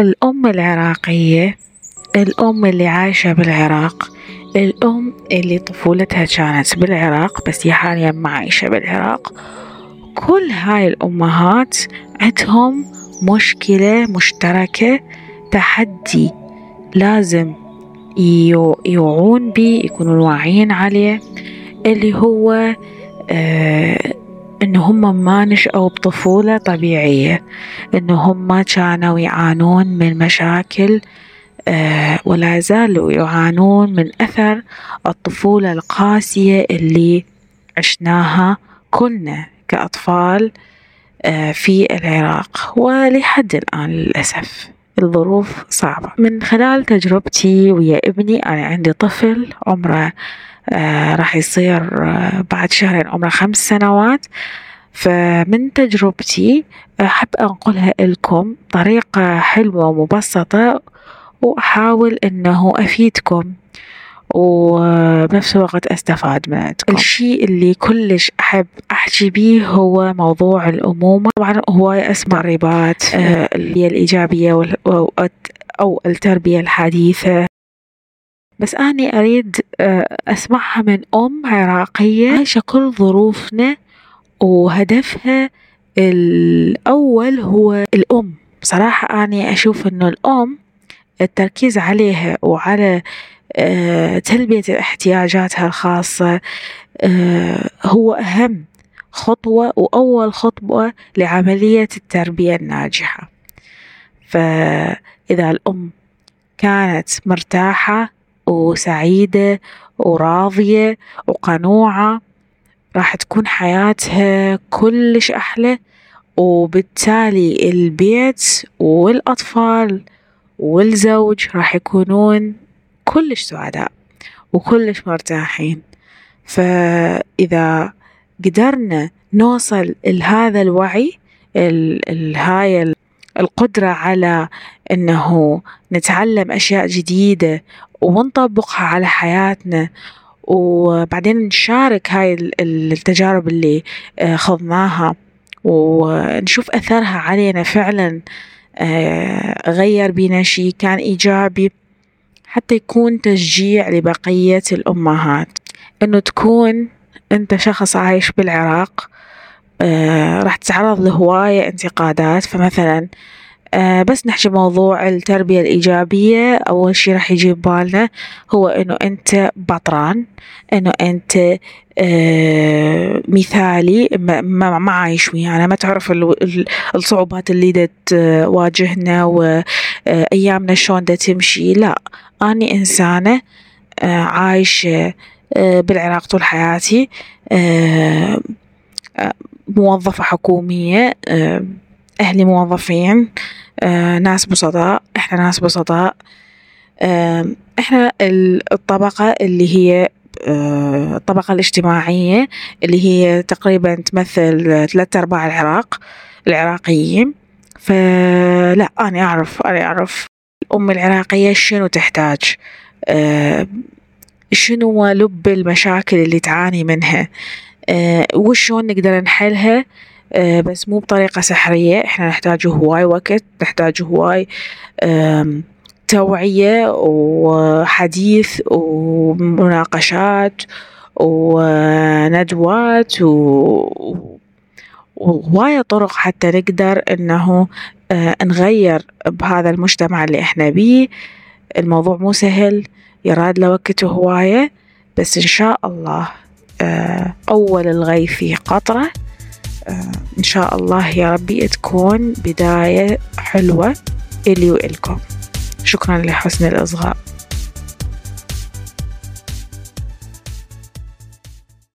الأم العراقية الأم اللي عايشة بالعراق الأم اللي طفولتها كانت بالعراق بس هي حاليا ما عايشة بالعراق. كل هاي الأمهات عندهم مشكلة مشتركة تحدي لازم يوعون بيه يكونوا واعيين عليه اللي هو آه إن هم ما نشأوا بطفولة طبيعية إن هم كانوا يعانون من مشاكل آه ولا زالوا يعانون من أثر الطفولة القاسية اللي عشناها كلنا كأطفال آه في العراق. ولحد الآن للأسف الظروف صعبة. من خلال تجربتي ويا ابني أنا عندي طفل عمره راح يصير آه بعد شهرين عمره خمس سنوات. فمن تجربتي أحب أنقلها لكم طريقة حلوة ومبسطة وأحاول أنه أفيدكم وبنفس الوقت أستفاد منكم. الشيء اللي كلش أحب أحكي بيه هو موضوع الأمومة. طبعا هواية أسمع ريبات آه اللي هي الإيجابية أو التربية الحديثة. بس أني أريد أسمعها من أم عراقية عايشة كل ظروفنا وهدفها الأول هو الأم. بصراحة أني أشوف أنه الأم التركيز عليها وعلى تلبية احتياجاتها الخاصة هو أهم خطوة وأول خطوة لعملية التربية الناجحة. فإذا الأم كانت مرتاحة وسعيدة وراضية وقنوعة راح تكون حياتها كلش أحلى. وبالتالي البيت والأطفال والزوج راح يكونون كلش سعداء وكلش مرتاحين. فإذا قدرنا نوصل لهذا الوعي هاي القدرة على أنه نتعلم أشياء جديدة ونطبقها على حياتنا. وبعدين نشارك هاي التجارب اللي خضناها. ونشوف أثرها علينا فعلا غير بينا شي كان إيجابي حتى يكون تشجيع لبقية الأمهات. إنه تكون أنت شخص عايش بالعراق راح تتعرض لهواية انتقادات فمثلا بس نحكي موضوع التربية الإيجابية. أول شي راح يجي ببالنا هو إنه أنت بطران إنه أنت مثالي ما عايش ويانا. ما تعرف الصعوبات اللي تواجهنا وأيامنا شلون دا تمشي. لا أني إنسانة عايشة بالعراق طول حياتي موظفة حكومية أهلي موظفين ناس بسطاء إحنا ناس بسطاء إحنا الطبقة اللي هي الطبقة الاجتماعية اللي هي تقريبا تمثل ثلاثة أرباع العراق العراقيين. فلا أنا أعرف أنا أعرف الأم العراقية شنو تحتاج شنو لب المشاكل اللي تعاني منها. وشون نقدر نحلها؟ بس مو بطريقة سحرية. إحنا نحتاج هواي وقت نحتاج هواي توعية وحديث ومناقشات وندوات وهواية طرق حتى نقدر إنه نغير بهذا المجتمع اللي إحنا بيه. الموضوع مو سهل يراد له هواية بس إن شاء الله. أول الغي في قطرة. إن شاء الله يا ربي تكون بداية حلوة. إلي وإلكم. شكرا لحسن الإصغاء.